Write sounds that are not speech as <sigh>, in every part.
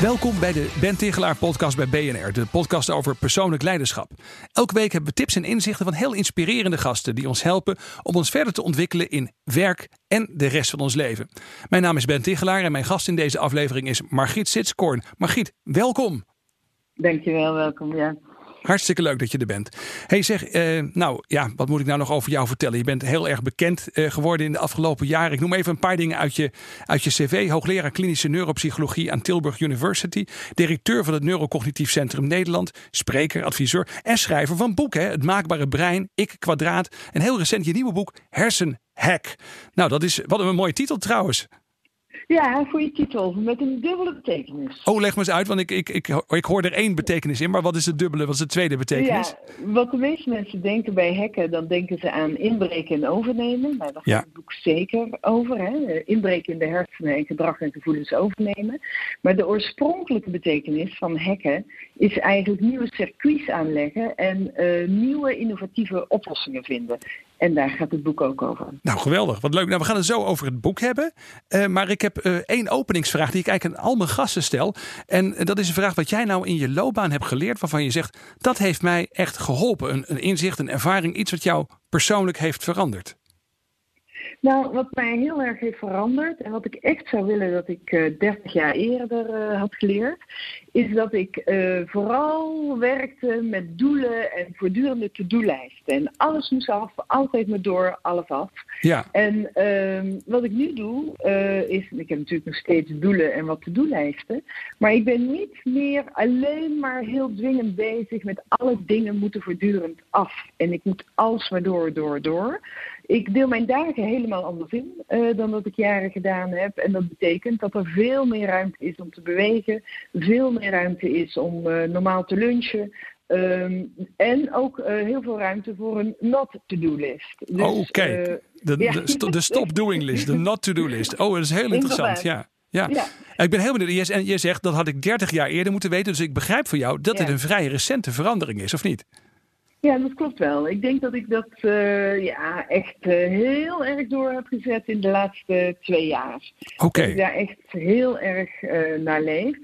Welkom bij de Ben Tigelaar podcast bij BNR, de podcast over persoonlijk leiderschap. Elke week hebben we tips en inzichten van heel inspirerende gasten die ons helpen om ons verder te ontwikkelen in werk en de rest van ons leven. Mijn naam is Ben Tigelaar en mijn gast in deze aflevering is Margriet Sitskoorn. Margriet, welkom. Dankjewel, welkom. Ja. Hartstikke leuk dat je er bent. Hey zeg, eh, nou ja, wat moet ik nou nog over jou vertellen? Je bent heel erg bekend eh, geworden in de afgelopen jaren. Ik noem even een paar dingen uit je, uit je cv. Hoogleraar klinische neuropsychologie aan Tilburg University. Directeur van het Neurocognitief Centrum Nederland. Spreker, adviseur en schrijver van boeken. Het maakbare brein, Ik Kwadraat. En heel recent je nieuwe boek Hersenhack. Nou, dat is, wat een mooie titel trouwens. Ja, goede titel, met een dubbele betekenis. Oh, leg me eens uit, want ik, ik, ik, ik hoor er één betekenis in, maar wat is de dubbele, wat is de tweede betekenis? Ja, wat de meeste mensen denken bij hacken, dan denken ze aan inbreken en overnemen. Nou, daar gaat het boek zeker over. Hè? Inbreken in de hersenen en gedrag en gevoelens overnemen. Maar de oorspronkelijke betekenis van hacken is eigenlijk nieuwe circuits aanleggen en uh, nieuwe innovatieve oplossingen vinden. En daar gaat het boek ook over. Nou, geweldig. Wat leuk. Nou, we gaan het zo over het boek hebben. Uh, maar ik heb uh, één openingsvraag die ik eigenlijk aan al mijn gasten stel. En dat is een vraag wat jij nou in je loopbaan hebt geleerd. Waarvan je zegt, dat heeft mij echt geholpen. Een, een inzicht, een ervaring, iets wat jou persoonlijk heeft veranderd. Nou, wat mij heel erg heeft veranderd en wat ik echt zou willen dat ik uh, eh, 30 jaar eerder uh, had geleerd, is dat ik uh, vooral werkte met doelen en voortdurende to-do-lijsten. En alles moest af, altijd maar door, alles af. Ja. En ehm, wat ik nu doe, is, ik heb natuurlijk nog steeds doelen en wat to-do-lijsten, maar ik ben niet meer alleen maar heel dwingend bezig met alle dingen moeten voortdurend af. En ik moet alles maar door, door, door. Ik deel mijn dagen helemaal anders in uh, dan dat ik jaren gedaan heb. En dat betekent dat er veel meer ruimte is om te bewegen, veel meer ruimte is om uh, normaal te lunchen. Um, en ook uh, heel veel ruimte voor een not-to-do list. Dus, oh, de, ja. de, de stop-doing list, de not-to-do list. Oh, dat is heel interessant, ja. Ja. ja. Ik ben heel benieuwd. En je zegt dat had ik 30 jaar eerder moeten weten. Dus ik begrijp van jou dat ja. het een vrij recente verandering is, of niet? Ja, dat klopt wel. Ik denk dat ik dat uh, ja, echt uh, heel erg door heb gezet in de laatste twee jaar. Oké. Okay. Dat ik daar echt heel erg uh, naar leef.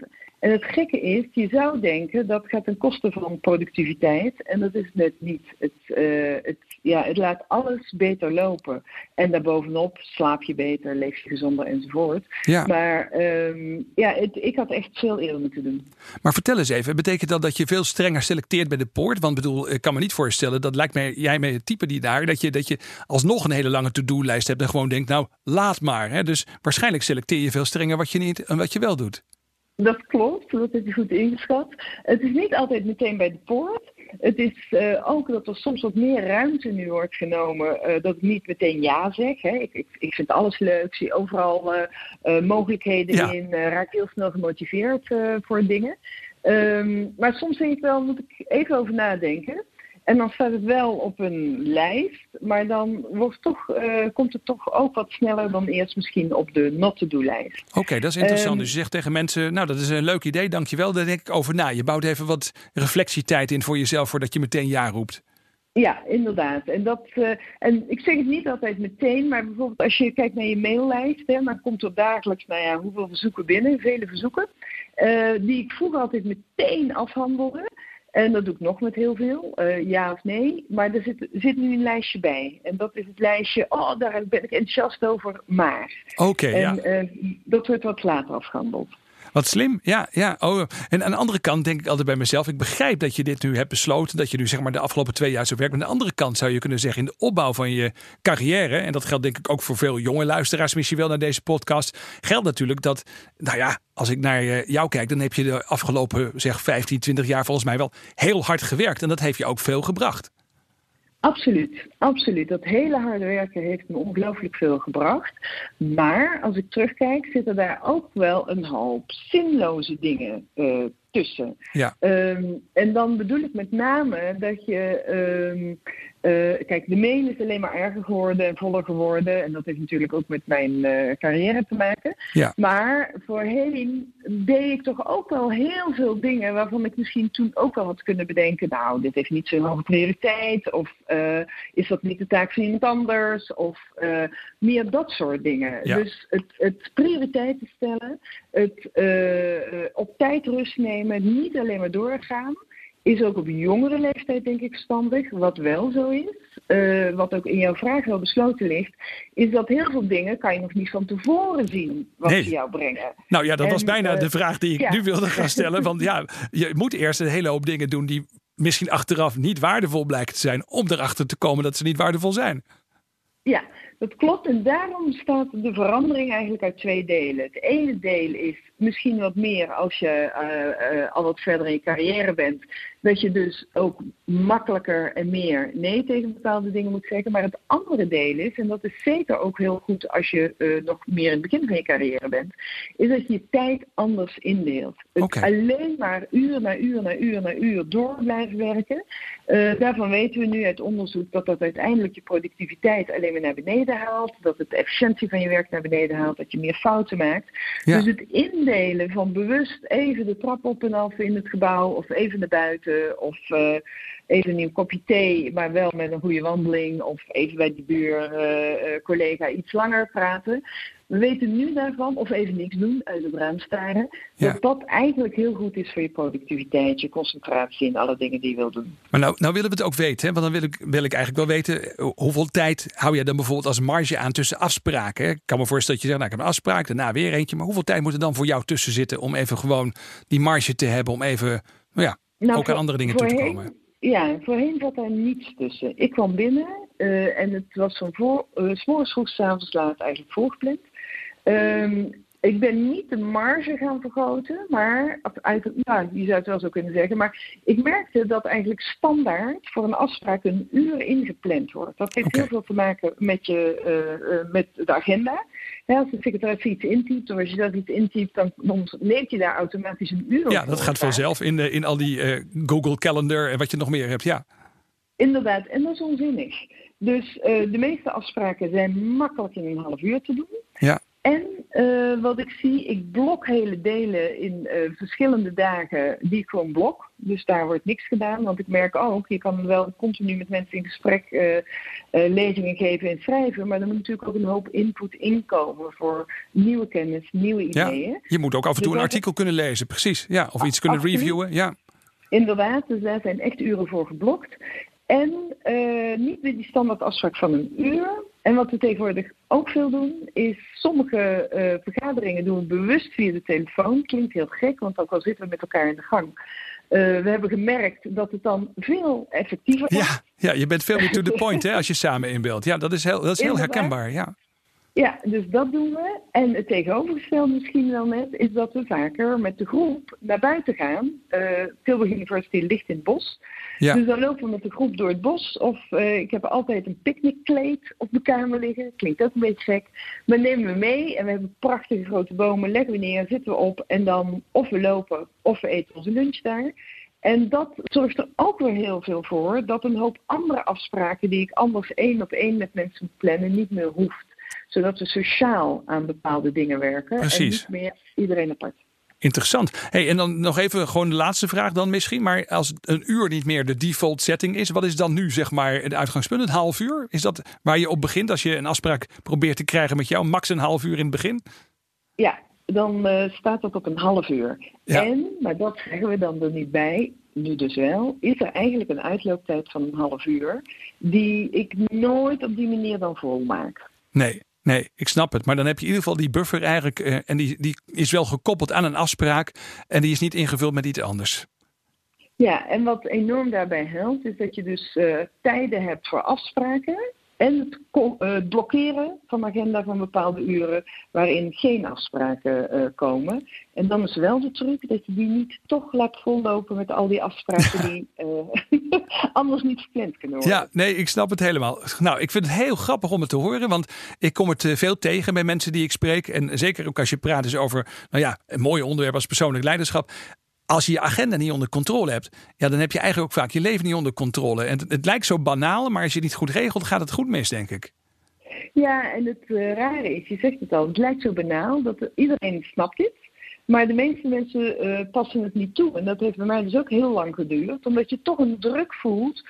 En het gekke is, je zou denken dat gaat ten koste van productiviteit. En dat is net niet. Het, uh, het, ja, het laat alles beter lopen. En daarbovenop slaap je beter, leef je gezonder enzovoort. Ja. Maar um, ja, het, ik had echt veel eerder moeten doen. Maar vertel eens even, betekent dat dat je veel strenger selecteert bij de poort? Want bedoel, ik kan me niet voorstellen, dat lijkt mij, jij met het type die daar, dat je, dat je alsnog een hele lange to-do-lijst hebt en gewoon denkt, nou, laat maar. Hè? Dus waarschijnlijk selecteer je veel strenger wat je niet en wat je wel doet. Dat klopt, dat heb je goed ingeschat. Het is niet altijd meteen bij de poort. Het is uh, ook dat er soms wat meer ruimte nu wordt genomen. Uh, dat ik niet meteen ja zeg. Hè. Ik, ik, ik vind alles leuk, zie overal uh, mogelijkheden ja. in. raak heel snel gemotiveerd voor dingen. Um, maar soms denk ik wel, moet ik even over nadenken. En dan staat het wel op een lijst, maar dan wordt toch, uh, komt het toch ook wat sneller dan eerst misschien op de not-to-do-lijst. Oké, okay, dat is interessant. Um, dus je zegt tegen mensen, nou dat is een leuk idee, dankjewel. Daar denk ik over na. Je bouwt even wat reflectietijd in voor jezelf voordat je meteen ja roept. Ja, inderdaad. En, dat, uh, en ik zeg het niet altijd meteen, maar bijvoorbeeld als je kijkt naar je maillijst, hè, dan komt er dagelijks, nou ja, hoeveel verzoeken binnen, vele verzoeken, uh, die ik vroeger altijd meteen afhandelde. En dat doe ik nog met heel veel, uh, ja of nee. Maar er zit, zit nu een lijstje bij. En dat is het lijstje, oh, daar ben ik enthousiast over, maar. Oké, okay, ja. Uh, dat wordt wat later afgehandeld. Wat slim, ja. ja. Oh. En aan de andere kant denk ik altijd bij mezelf, ik begrijp dat je dit nu hebt besloten, dat je nu zeg maar de afgelopen twee jaar zo werkt. Maar aan de andere kant zou je kunnen zeggen, in de opbouw van je carrière, en dat geldt denk ik ook voor veel jonge luisteraars misschien wel naar deze podcast, geldt natuurlijk dat, nou ja, als ik naar jou kijk, dan heb je de afgelopen zeg 15, 20 jaar volgens mij wel heel hard gewerkt. En dat heeft je ook veel gebracht. Absoluut, absoluut. Dat hele harde werken heeft me ongelooflijk veel gebracht. Maar als ik terugkijk, zitten daar ook wel een hoop zinloze dingen uh, tussen. Ja. Ehm, en dan bedoel ik met name dat je. ehm, eh, kijk, de mail is alleen maar erger geworden en voller geworden. En dat heeft natuurlijk ook met mijn eh, carrière te maken. Ja. Maar voorheen deed ik toch ook wel heel veel dingen waarvan ik misschien toen ook wel had kunnen bedenken. Nou, dit heeft niet zo'n hoge prioriteit. Of eh, is dat niet de taak van iemand anders? Of eh, meer dat soort dingen. Ja. Dus het, het prioriteiten stellen, het eh, eh, op tijd rust nemen, niet alleen maar doorgaan. Is ook op jongere leeftijd denk ik verstandig. Wat wel zo is, eh, wat ook in jouw vraag wel besloten ligt, is dat heel veel dingen kan je nog niet van tevoren zien wat Nee. ze jou brengen. Nou ja, dat En, was bijna eh, de vraag die ik ja. nu wilde gaan <laughs> stellen. Want ja, je moet eerst een hele hoop dingen doen die misschien achteraf niet waardevol blijken te zijn. Om erachter te komen dat ze niet waardevol zijn. Ja, dat klopt. En daarom bestaat de verandering eigenlijk uit twee delen. Het ene deel is misschien wat meer als je eh, al wat verder in je carrière bent. Dat je dus ook makkelijker en meer nee tegen bepaalde dingen moet zeggen. Maar het andere deel is, en dat is zeker ook heel goed als je eh, nog meer in het begin van je carrière bent, is dat je je tijd anders indeelt. Het alleen maar uur na uur na uur na uur door blijven werken. Eh, daarvan weten we nu uit onderzoek dat dat uiteindelijk je productiviteit alleen maar naar beneden haalt. Dat het de efficiëntie van je werk naar beneden haalt. Dat je meer fouten maakt. Ja. Dus het indelen van bewust even de trap op en af in het gebouw. Of even naar buiten. Of eh, even een nieuw kopje thee. Maar wel met een goede wandeling. Of even bij die buur eh, eh, iets langer praten. We weten nu daarvan, of even niks doen, uit het raam staren, Ja. dat dat eigenlijk heel goed is voor je productiviteit, je concentratie en alle dingen die je wil doen. Maar nou, nou willen we het ook weten. Hè? Want dan wil ik, wil ik eigenlijk wel weten. Hoeveel tijd hou je dan bijvoorbeeld als marge aan tussen afspraken? hè? Ik kan me voorstellen dat je zegt, nou ik heb een afspraak, daarna weer eentje. Maar hoeveel tijd moet er dan voor jou tussen zitten om even gewoon die marge te hebben? Om even, nou ja, Nou, ook aan andere dingen toe te voorheen- komen. Ja, voorheen zat daar niets tussen. Ik kwam binnen eh, en het was van voor, uh, vroeg, s avonds laat eigenlijk voorgepland. Ehm, ik ben niet de marge gaan vergroten, maar eigenlijk, nou, je zou het wel zo kunnen zeggen. Maar ik merkte dat eigenlijk standaard voor een afspraak een uur ingepland wordt. Dat heeft heel veel te maken met, je, eh, eh, met de agenda. Ja, als de secretaris iets intypt, of als je dat iets intypt, dan, neemt hij daar automatisch een uur Ja, dat gaat vanzelf in, de, in al die eh, Google Calendar en wat je nog meer hebt. Ja, Inderdaad, en dat is onzinnig. Dus eh, de meeste afspraken zijn makkelijk in een half uur te doen. ja. En eh, wat ik zie, ik blok hele delen in eh, verschillende dagen die ik gewoon blok. Dus daar wordt niks gedaan. Want ik merk ook, je kan wel continu met mensen in gesprek eh, lezingen geven en schrijven. Maar er moet natuurlijk ook een hoop input inkomen voor nieuwe kennis, nieuwe ja. ideeën. Je moet ook af en toe Dus een artikel kunnen lezen, precies. Ja, of iets kunnen absoluut. reviewen. Ja, Inderdaad, dus daar zijn echt uren voor geblokt. En niet met die standaard afspraak van een uur. En wat we tegenwoordig ook veel doen, is sommige eh, vergaderingen doen we bewust via de telefoon. Klinkt heel gek, want ook al zitten we met elkaar in de gang. eh, we hebben gemerkt dat het dan veel effectiever is. ja, ja je bent veel meer to the point hè, als je samen inbeeldt. Ja, dat is heel, dat is heel herkenbaar. Ja. Ja, dus dat doen we. En het tegenovergestelde misschien wel net, is dat we vaker met de groep naar buiten gaan. Eh Tilburg University ligt in het bos. Ja. Dus dan lopen we met de groep door het bos. Of eh, ik heb altijd een picknickkleed op de kamer liggen. Klinkt ook een beetje gek. Maar nemen we mee en we hebben prachtige grote bomen. Leggen we neer, zitten we op. En dan of we lopen of we eten onze lunch daar. En dat zorgt er ook weer heel veel voor dat een hoop andere afspraken die ik anders één op één met mensen moet plannen niet meer hoeft. Zodat we sociaal aan bepaalde dingen werken en Precies. niet meer iedereen apart. Interessant. Hey, en dan nog even gewoon de laatste vraag dan misschien. Maar als een uur niet meer de default setting is, wat is dan nu zeg maar het uitgangspunt? Een half uur? Is dat waar je op begint als je een afspraak probeert te krijgen met jou? Max een half uur in het begin? Ja, dan eh, staat dat op een half uur. Ja. En, maar dat zeggen we dan er niet bij, nu dus wel, is er eigenlijk een uitlooptijd van een half uur, die ik nooit op die manier dan volmaak. Nee, nee, ik snap het. Maar dan heb je in ieder geval die buffer eigenlijk. eh, en die, die is wel gekoppeld aan een afspraak. En die is niet ingevuld met iets anders. Ja, en wat enorm daarbij helpt, is dat je dus eh, tijden hebt voor afspraken. En het eh, blokkeren van agenda van bepaalde uren waarin geen afspraken eh, komen. En dan is wel de truc dat je die niet toch laat vollopen met al die afspraken die <laughs> eh, <laughs> anders niet gepland kunnen worden. Ja, nee, ik snap het helemaal. Nou, ik vind het heel grappig om het te horen. Want ik kom het veel tegen bij mensen die ik spreek. En zeker ook als je praat is over, nou ja, een mooi onderwerp als persoonlijk leiderschap. Als je je agenda niet onder controle hebt, ja, dan heb je eigenlijk ook vaak je leven niet onder controle. En het, lijkt zo banaal, maar als je het niet goed regelt, gaat het goed mis, denk ik. Ja, en het uh, rare is, je zegt het al, het lijkt zo banaal dat iedereen snapt dit. Maar de meeste mensen uh, passen het niet toe. En dat heeft bij mij dus ook heel lang geduurd. Omdat je toch een druk voelt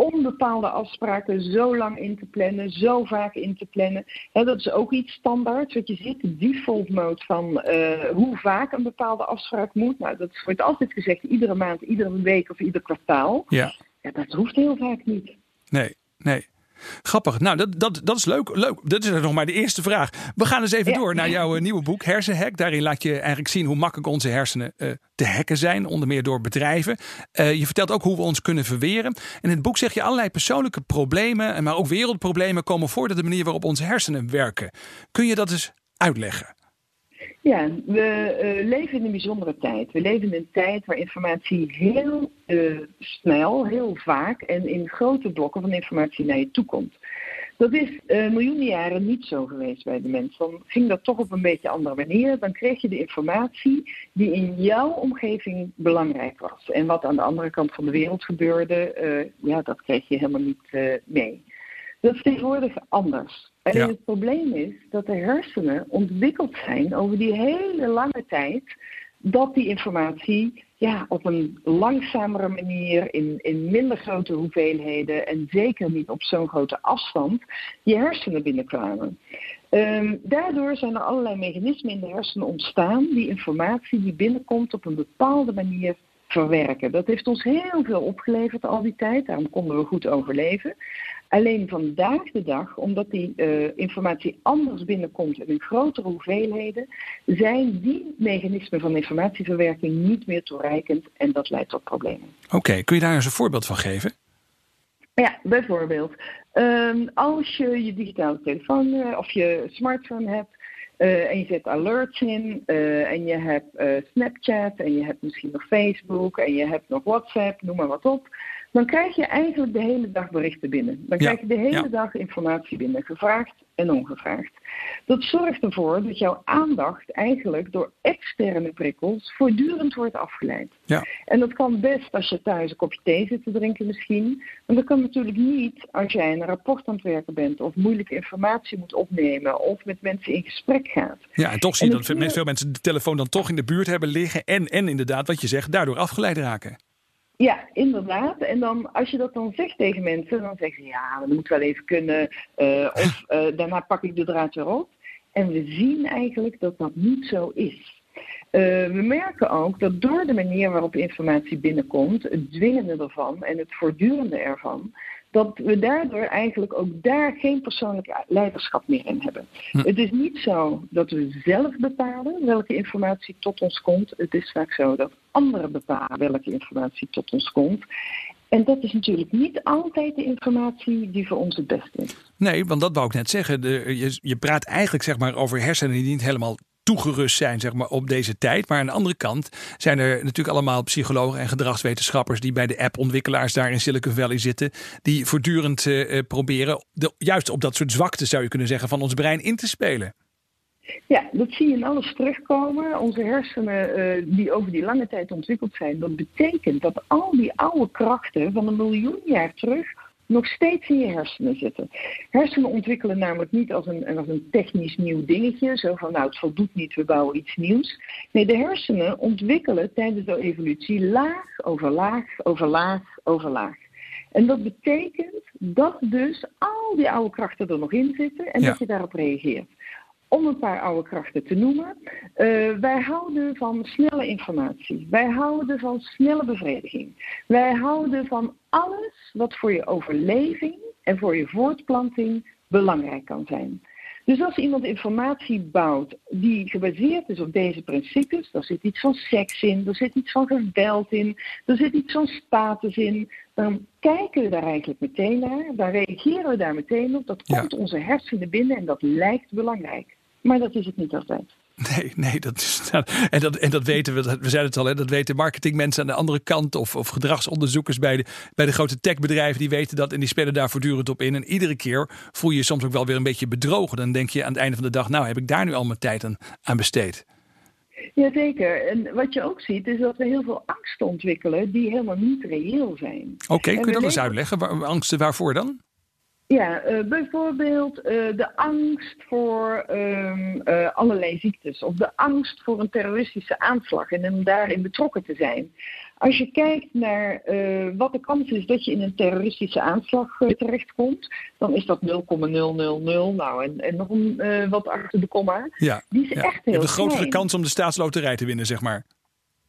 om bepaalde afspraken zo lang in te plannen, zo vaak in te plannen. dat is ook iets standaards. Wat je ziet, de default mode van uh, hoe vaak een bepaalde afspraak moet. Nou, dat wordt altijd gezegd iedere maand, iedere week of ieder kwartaal. Ja. ja dat hoeft heel vaak niet. Nee, nee. Grappig. Nou, dat, dat, dat is leuk. leuk. Dat is nog maar de eerste vraag. We gaan eens even door naar jouw eh, nieuwe boek, Hersenhack. Daarin laat je eigenlijk zien hoe makkelijk onze hersenen uh, te hacken zijn, onder meer door bedrijven. Uh, je vertelt ook hoe we ons kunnen verweren. In het boek zeg je allerlei persoonlijke problemen, maar ook wereldproblemen komen voort uit de manier waarop onze hersenen werken. Kun je dat eens uitleggen? Ja, we uh, leven in een bijzondere tijd. We leven in een tijd waar informatie heel uh, snel, heel vaak en in grote blokken van informatie naar je toe komt. Dat is uh, miljoenen jaren niet zo geweest bij de mens. Dan ging dat toch op een beetje andere manier. Dan kreeg je de informatie die in jouw omgeving belangrijk was. En wat aan de andere kant van de wereld gebeurde, ja, dat kreeg je helemaal niet mee. Dat is tegenwoordig anders. Alleen het probleem is dat de hersenen ontwikkeld zijn over die hele lange tijd dat die informatie ja, op een langzamere manier, in, in minder grote hoeveelheden en zeker niet op zo'n grote afstand, je hersenen binnenkwamen. Um, daardoor zijn er allerlei mechanismen in de hersenen ontstaan die informatie die binnenkomt op een bepaalde manier verwerken. Dat heeft ons heel veel opgeleverd al die tijd, daarom konden we goed overleven. Alleen vandaag de dag, omdat die uh, informatie anders binnenkomt en in grotere hoeveelheden, zijn die mechanismen van informatieverwerking niet meer toereikend en dat leidt tot problemen. Oké, kun je daar eens een voorbeeld van geven? Ja, bijvoorbeeld. Um, als je je digitale telefoon uh, of je smartphone hebt uh, en je zet alerts in en je hebt Snapchat en je hebt misschien nog Facebook en je hebt nog WhatsApp, noem maar wat op dan krijg je eigenlijk de hele dag berichten binnen. Dan krijg je de hele dag informatie binnen, gevraagd en ongevraagd. Dat zorgt ervoor dat jouw aandacht eigenlijk door externe prikkels voortdurend wordt afgeleid. Ja. En dat kan best als je thuis een kopje thee zit te drinken misschien. Maar dat kan natuurlijk niet als jij een rapport aan het werken bent of moeilijke informatie moet opnemen of met mensen in gesprek gaat. Ja, en toch zie je dat veel mensen de telefoon dan toch in de buurt hebben liggen en, en inderdaad wat je zegt, daardoor afgeleid raken. Ja, inderdaad. En dan, als je dat dan zegt tegen mensen, dan zeggen ze ja, dat moet wel even kunnen. Uh, of uh, <laughs> daarna pak ik de draad weer op. En we zien eigenlijk dat dat niet zo is. Uh, we merken ook dat door de manier waarop informatie binnenkomt, het dwingende ervan en het voortdurende ervan, dat we daardoor eigenlijk ook daar geen persoonlijk leiderschap meer in hebben. Hm. Het is niet zo dat we zelf bepalen welke informatie tot ons komt. Het is vaak zo dat anderen bepalen welke informatie tot ons komt. En dat is natuurlijk niet altijd de informatie die voor ons het beste is. Nee, want dat wou ik net zeggen. De, je, je praat eigenlijk zeg maar, over hersenen die niet helemaal toegerust zijn zeg maar, op deze tijd. Maar aan de andere kant zijn er natuurlijk allemaal psychologen en gedragswetenschappers die bij de appontwikkelaars daar in Silicon Valley zitten. Die voortdurend uh, proberen de, juist op dat soort zwakte zou je kunnen zeggen van ons brein in te spelen. Ja, dat zie je in alles terugkomen. Onze hersenen uh, die over die lange tijd ontwikkeld zijn, dat betekent dat al die oude krachten van een miljoen jaar terug nog steeds in je hersenen zitten. Hersenen ontwikkelen namelijk niet als een, als een technisch nieuw dingetje, zo van nou het voldoet niet, we bouwen iets nieuws. Nee, de hersenen ontwikkelen tijdens de evolutie laag over laag over laag over laag. En dat betekent dat dus al die oude krachten er nog in zitten en dat je daarop reageert om een paar oude krachten te noemen. Uh, wij houden van snelle informatie. Wij houden van snelle bevrediging. Wij houden van alles wat voor je overleving en voor je voortplanting belangrijk kan zijn. Dus als iemand informatie bouwt die gebaseerd is op deze principes, dan zit iets van seks in, er zit iets van geweld in, er zit iets van status in, dan kijken we daar eigenlijk meteen naar, dan reageren we daar meteen op, dat komt onze hersenen binnen en dat lijkt belangrijk. Maar dat is het niet altijd. Nee, nee, dat is, en, dat, en dat weten we, we zeiden het al, hè, dat weten marketingmensen aan de andere kant of, of gedragsonderzoekers bij de, bij de grote techbedrijven, die weten dat en die spelen daar voortdurend op in. En iedere keer voel je je soms ook wel weer een beetje bedrogen. Dan denk je aan het einde van de dag, nou heb ik daar nu al mijn tijd aan, aan besteed. Jazeker. En wat je ook ziet is dat we heel veel angsten ontwikkelen die helemaal niet reëel zijn. Oké, kun je dat eens uitleggen? Angsten waarvoor dan? Ja, uh, bijvoorbeeld uh, de angst voor um, uh, allerlei ziektes of de angst voor een terroristische aanslag en om daarin betrokken te zijn. Als je kijkt naar wat de kans is dat je in een terroristische aanslag terechtkomt, dan is dat 0,000. Nou, en, en nog een, wat achter de komma. Ja, Die is ja. echt heel Je hebt de grotere klein. kans om de staatsloterij te winnen, zeg maar.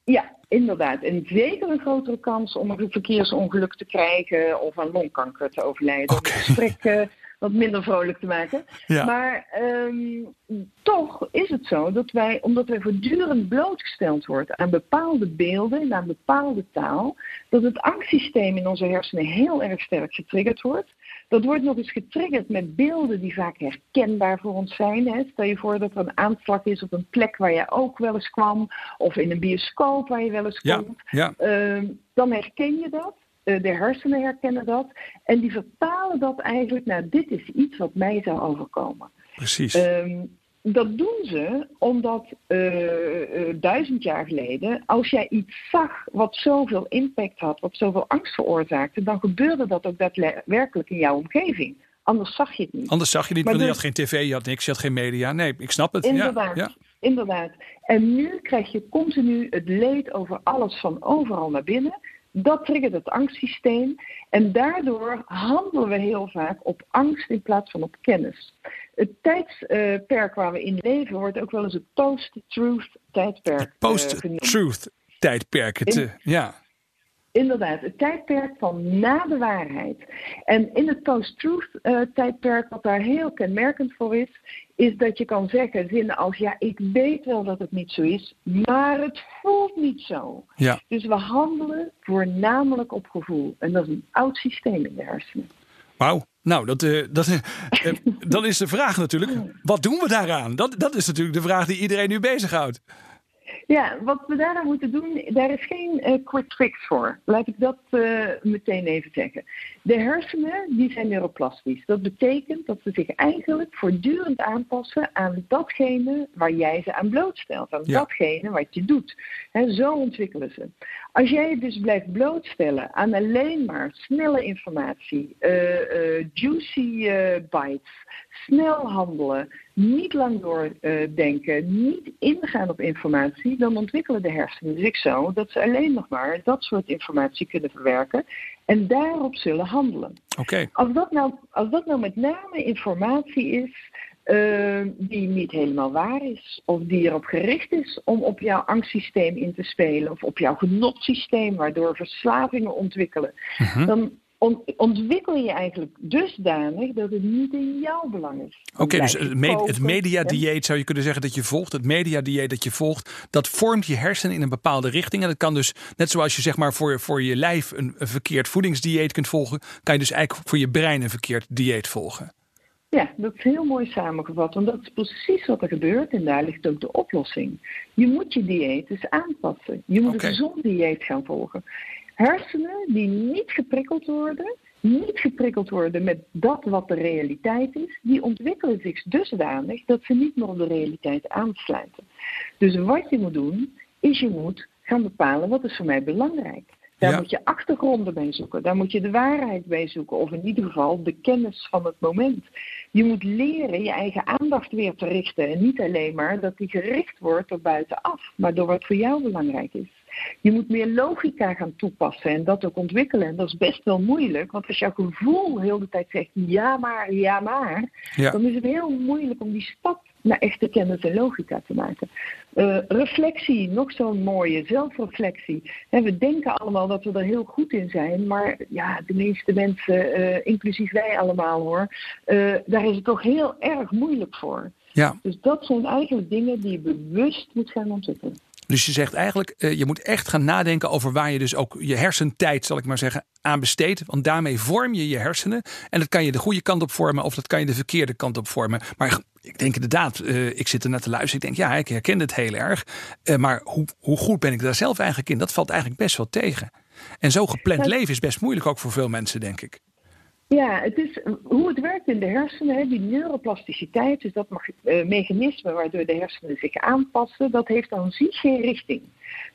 Ja, inderdaad. En zeker een grotere kans om een verkeersongeluk te krijgen of aan longkanker te overlijden. Om het gesprek uh, <laughs> wat minder vrolijk te maken. Ja. Maar um, toch is het zo dat wij, omdat wij voortdurend blootgesteld worden aan bepaalde beelden en aan bepaalde taal, dat het angstsysteem in onze hersenen heel erg sterk getriggerd wordt. Dat wordt nog eens getriggerd met beelden die vaak herkenbaar voor ons zijn. Hè. Stel je voor dat er een aanslag is op een plek waar je ook wel eens kwam, of in een bioscoop waar je wel eens Ja, komt. ja. Uh, dan herken je dat. Uh, de hersenen herkennen dat. En die vertalen dat eigenlijk naar dit is iets wat mij zou overkomen. Precies. Um, dat doen ze omdat uh, uh, duizend jaar geleden, als jij iets zag wat zoveel impact had, wat zoveel angst veroorzaakte, dan gebeurde dat ook daadwerkelijk in jouw omgeving. Anders zag je het niet. Anders zag je niet, want je dus- had geen tv, je had niks, je had geen media. Nee, ik snap het. Inderdaad, Ja, ja. inderdaad. En nu krijg je continu het leed over alles van overal naar binnen. Dat triggert het angstsysteem. En daardoor handelen we heel vaak op angst in plaats van op kennis. Het tijdperk waar we in leven wordt ook wel eens het post-truth tijdperk eh, post-truth tijdperk. Het, In- eh, ja. Inderdaad, het tijdperk van na de waarheid. En in het post-truth eh, tijdperk, wat daar heel kenmerkend voor is, is dat je kan zeggen zinnen als ja, ik weet wel dat het niet zo is, maar het voelt niet zo. ja. Dus we handelen voornamelijk op gevoel. En dat is een oud systeem in de hersenen. Wauw. Nou, dat, eh, dat, eh, eh, <laughs> dan is de vraag natuurlijk, wat doen we daaraan? Dat, dat is natuurlijk de vraag die iedereen nu bezighoudt. Ja, wat we daaraan moeten doen, daar is geen eh, quick fix voor. Laat ik dat eh, meteen even zeggen. De hersenen die zijn neuroplastisch. Dat betekent dat ze zich eigenlijk voortdurend aanpassen aan datgene waar jij ze aan blootstelt. Aan Ja. datgene wat je doet. Hè, zo ontwikkelen ze. Als jij je dus blijft blootstellen aan alleen maar snelle informatie, eh, eh, juicy bites, snel handelen, niet lang doordenken, niet ingaan op informatie, dan ontwikkelen de hersenen zich zo dat ze alleen nog maar dat soort informatie kunnen verwerken en daarop zullen handelen. Oké, Als dat nou, als dat nou met name informatie is eh, die niet helemaal waar is, of die erop gericht is om op jouw angstsysteem in te spelen, of op jouw genotsysteem, waardoor verslavingen ontwikkelen, Mhm. dan ontwikkel je eigenlijk dusdanig dat het niet in jouw belang is. Oké, dus het, me- het mediadieet zou je kunnen zeggen dat je volgt. Het mediadieet dat je volgt, dat vormt je hersenen in een bepaalde richting. En dat kan dus, net zoals je zeg maar voor, voor je lijf een, een verkeerd voedingsdieet kunt volgen, kan je dus eigenlijk voor je brein een verkeerd dieet volgen. Ja, dat is heel mooi samengevat, want dat is precies wat er gebeurt en daar ligt ook de oplossing. Je moet je dieet dus aanpassen. Je moet een gezond dieet gaan volgen. Hersenen die niet geprikkeld worden, niet geprikkeld worden met dat wat de realiteit is, die ontwikkelen zich dusdanig dat ze niet meer op de realiteit aansluiten. Dus wat je moet doen, is je moet gaan bepalen wat is voor mij belangrijk. Daar Ja. moet je achtergronden bij zoeken. Daar moet je de waarheid bij zoeken. Of in ieder geval de kennis van het moment. Je moet leren je eigen aandacht weer te richten. En niet alleen maar dat die gericht wordt door buitenaf. Maar door wat voor jou belangrijk is. Je moet meer logica gaan toepassen en dat ook ontwikkelen. En dat is best wel moeilijk. Want als jouw gevoel heel de tijd zegt ja maar, ja maar. Ja. Dan is het heel moeilijk om die stap naar echte kennis en logica te maken. Eh, reflectie, nog zo'n mooie zelfreflectie. Hè, we denken allemaal dat we er heel goed in zijn, maar ja, de meeste mensen, eh, inclusief wij allemaal hoor, eh, daar is het toch heel erg moeilijk voor. Ja, Dus dat zijn eigenlijk dingen die je bewust moet gaan ontwikkelen. Dus je zegt eigenlijk, eh, je moet echt gaan nadenken over waar je dus ook je hersentijd, zal ik maar zeggen, aan besteedt. Want daarmee vorm je je hersenen. En dat kan je de goede kant op vormen of dat kan je de verkeerde kant op vormen. Maar ik denk inderdaad, eh, ik zit er net te luisteren. Ik denk, ja, ik herken het heel erg. Eh, maar hoe, hoe goed ben ik daar zelf eigenlijk in? Dat valt eigenlijk best wel tegen. En zo gepland leven is best moeilijk ook voor veel mensen, denk ik. Ja, het is hoe het werkt in de hersenen, hè, die neuroplasticiteit, dus dat uh, mechanisme waardoor de hersenen zich aanpassen, dat heeft aan zich geen richting.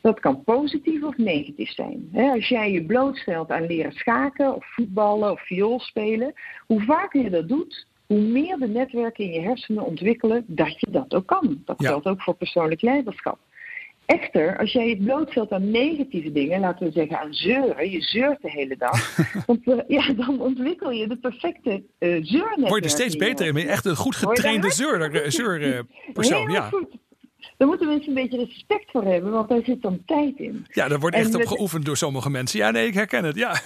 Dat kan positief of negatief zijn. Als jij je blootstelt aan leren schaken of voetballen of viool spelen, hoe vaker je dat doet, hoe meer de netwerken in je hersenen ontwikkelen dat je dat ook kan. Dat geldt ook voor persoonlijk leiderschap. Echter, als jij je blootstelt aan negatieve dingen, laten we zeggen aan zeuren, je zeurt de hele dag, <laughs> want, uh, ja, dan ontwikkel je de perfecte uh, zeurnetwerk. Word je er steeds beter in, ben je echt een goed getrainde zeurpersoon. Zeur, ja. Goed. Daar moeten mensen een beetje respect voor hebben, want daar zit dan tijd in. Ja, daar wordt echt op geoefend door sommige mensen. Ja, nee, ik herken het, ja. <laughs>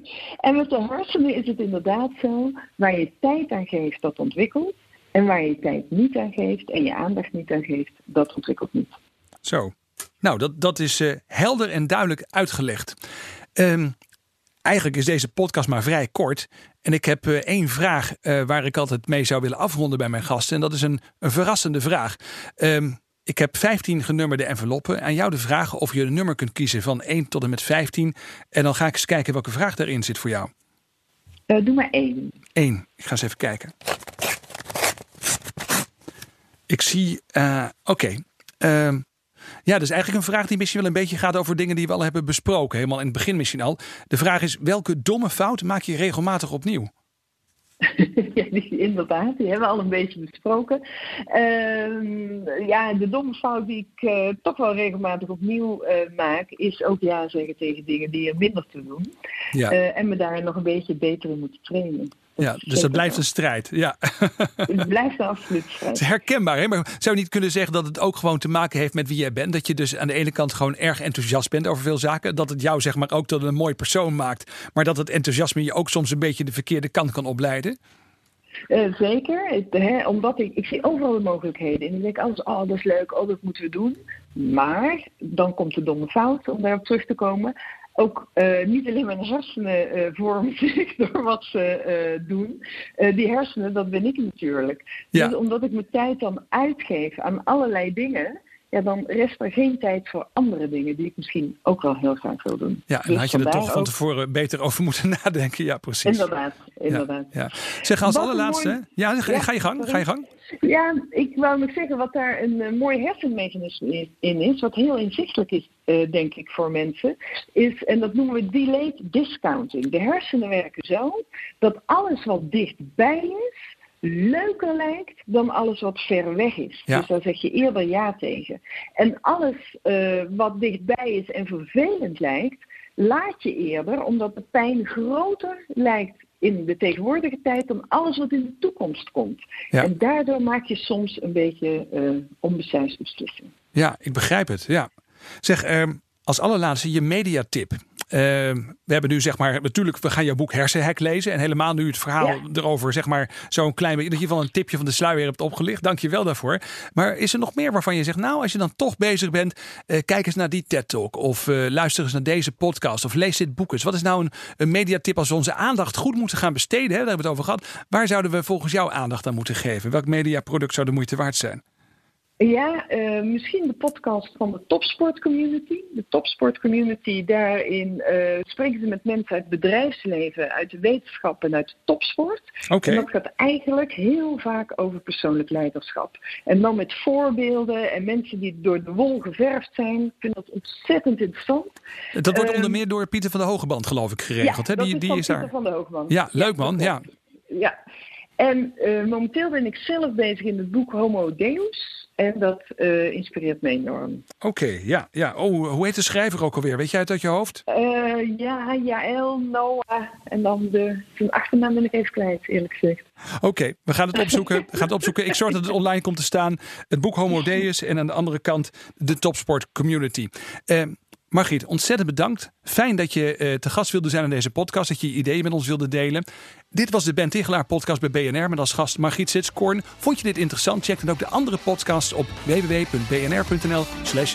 <laughs> en met de hersenen is het inderdaad zo, waar je tijd aan geeft, dat ontwikkelt. En waar je tijd niet aan geeft en je aandacht niet aan geeft, dat ontwikkelt niet. Zo. Nou, dat, dat is uh, helder en duidelijk uitgelegd. Um, eigenlijk is deze podcast maar vrij kort. En ik heb uh, één vraag uh, waar ik altijd mee zou willen afronden bij mijn gasten. En dat is een, een verrassende vraag. Um, ik heb 15 genummerde enveloppen. Aan jou de vraag of je een nummer kunt kiezen van 1 tot en met 15. En dan ga ik eens kijken welke vraag daarin zit voor jou. Uh, doe maar één. Eén. Ik ga eens even kijken. Ik zie. Oké. Okay. Ehm, ja, dus eigenlijk een vraag die misschien wel een beetje gaat over dingen die we al hebben besproken. Helemaal in het begin misschien al. De vraag is, welke domme fout maak je regelmatig opnieuw? <laughs> ja, die, inderdaad, die hebben we al een beetje besproken. Uh, ja, de domme fout die ik uh, toch wel regelmatig opnieuw uh, maak, is ook ja zeggen tegen dingen die er minder te doen. Ja. Eh, en me daar nog een beetje beter in moeten trainen. Ja, dus dat blijft een strijd. Ja. <laughs> Het blijft een absoluut strijd. Het is herkenbaar, hè? maar zou je niet kunnen zeggen dat het ook gewoon te maken heeft met wie jij bent? Dat je dus aan de ene kant gewoon erg enthousiast bent over veel zaken. Dat het jou zeg maar ook tot een mooi persoon maakt. Maar dat het enthousiasme je ook soms een beetje de verkeerde kant kan opleiden? Uh, zeker, hè, omdat ik, ik zie overal de mogelijkheden. En ik denk altijd, oh dat is leuk, oh dat moeten we doen. Maar dan komt de domme fout, om daarop terug te komen ook uh, niet alleen mijn hersenen uh, vormen <laughs> zich door wat ze uh, doen. die hersenen, dat ben ik natuurlijk. Ja. Dus omdat ik mijn tijd dan uitgeef aan allerlei dingen, ja, dan rest er geen tijd voor andere dingen die ik misschien ook wel heel graag wil doen. Ja, en dus had je er toch van tevoren beter over moeten <laughs> nadenken. Ja, precies. Inderdaad, inderdaad. Ja, ja. Zeg, als wat allerlaatste, mooi... ja, ga, ga, je gang, ga je gang. Ja, ik wou nog zeggen wat daar een uh, mooi hersenmechanisme in is, wat heel inzichtelijk is, uh, denk ik, voor mensen, is, en dat noemen we delayed discounting. De hersenen werken zo dat alles wat dichtbij is, leuker lijkt dan alles wat ver weg is. Dus daar zeg je eerder ja tegen. En alles uh, wat dichtbij is en vervelend lijkt, laat je eerder omdat de pijn groter lijkt in de tegenwoordige tijd dan alles wat in de toekomst komt. En daardoor maak je soms een beetje uh, onbesuisde beslissingen. Ja, ik begrijp het. Ja. Zeg, uh, als allerlaatste je mediatip. Uh, we hebben nu zeg maar, natuurlijk, we gaan jouw boek Hersenhek lezen. En helemaal nu het verhaal erover, zeg maar, zo'n klein beetje, dat je van een tipje van de sluier hebt opgelicht. Dank je wel daarvoor. Maar is er nog meer waarvan je zegt, nou, als je dan toch bezig bent, uh, kijk eens naar die TED-talk. Of uh, luister eens naar deze podcast. Of lees dit boek eens. Wat is nou een, een mediatip als we onze aandacht goed moeten gaan besteden? Hè? Daar hebben we het over gehad. Waar zouden we volgens jou aandacht aan moeten geven? Welk mediaproduct zou de moeite waard zijn? Ja, uh, misschien de podcast van de Topsport Community. De Topsport Community, daarin uh, spreken ze met mensen uit het bedrijfsleven, uit de wetenschap en uit de topsport. Okay. En dat gaat eigenlijk heel vaak over persoonlijk leiderschap. En dan met voorbeelden en mensen die door de wol geverfd zijn. Ik vind dat ontzettend interessant. Dat wordt onder ehm, meer door Pieter van de Hogeband, geloof ik, geregeld. Ja, hè? Die, is die is daar. van de Hogeband. Ja, leuk man. Ja. ja. En uh, momenteel ben ik zelf bezig in het boek Homo Deus. En dat uh, inspireert me enorm. Oké, ja, ja. Oh, hoe heet de schrijver ook alweer? Weet jij het uit je hoofd? Uh, ja, Jaël, Noah. En dan de, zijn achternaam ben ik even kwijt, eerlijk gezegd. Oké, we gaan het opzoeken. Gaan het opzoeken. Ik zorg dat het online komt te staan. Het boek Homo Deus en aan de andere kant de Topsport Community. Uh, Margriet, ontzettend bedankt. Fijn dat je te gast wilde zijn in deze podcast. Dat je je ideeën met ons wilde delen. Dit was de Ben Tichelaar podcast bij BNR met als gast Margriet Sitskoorn. Vond je dit interessant? Check dan ook de andere podcasts op www.bnr.nl slash.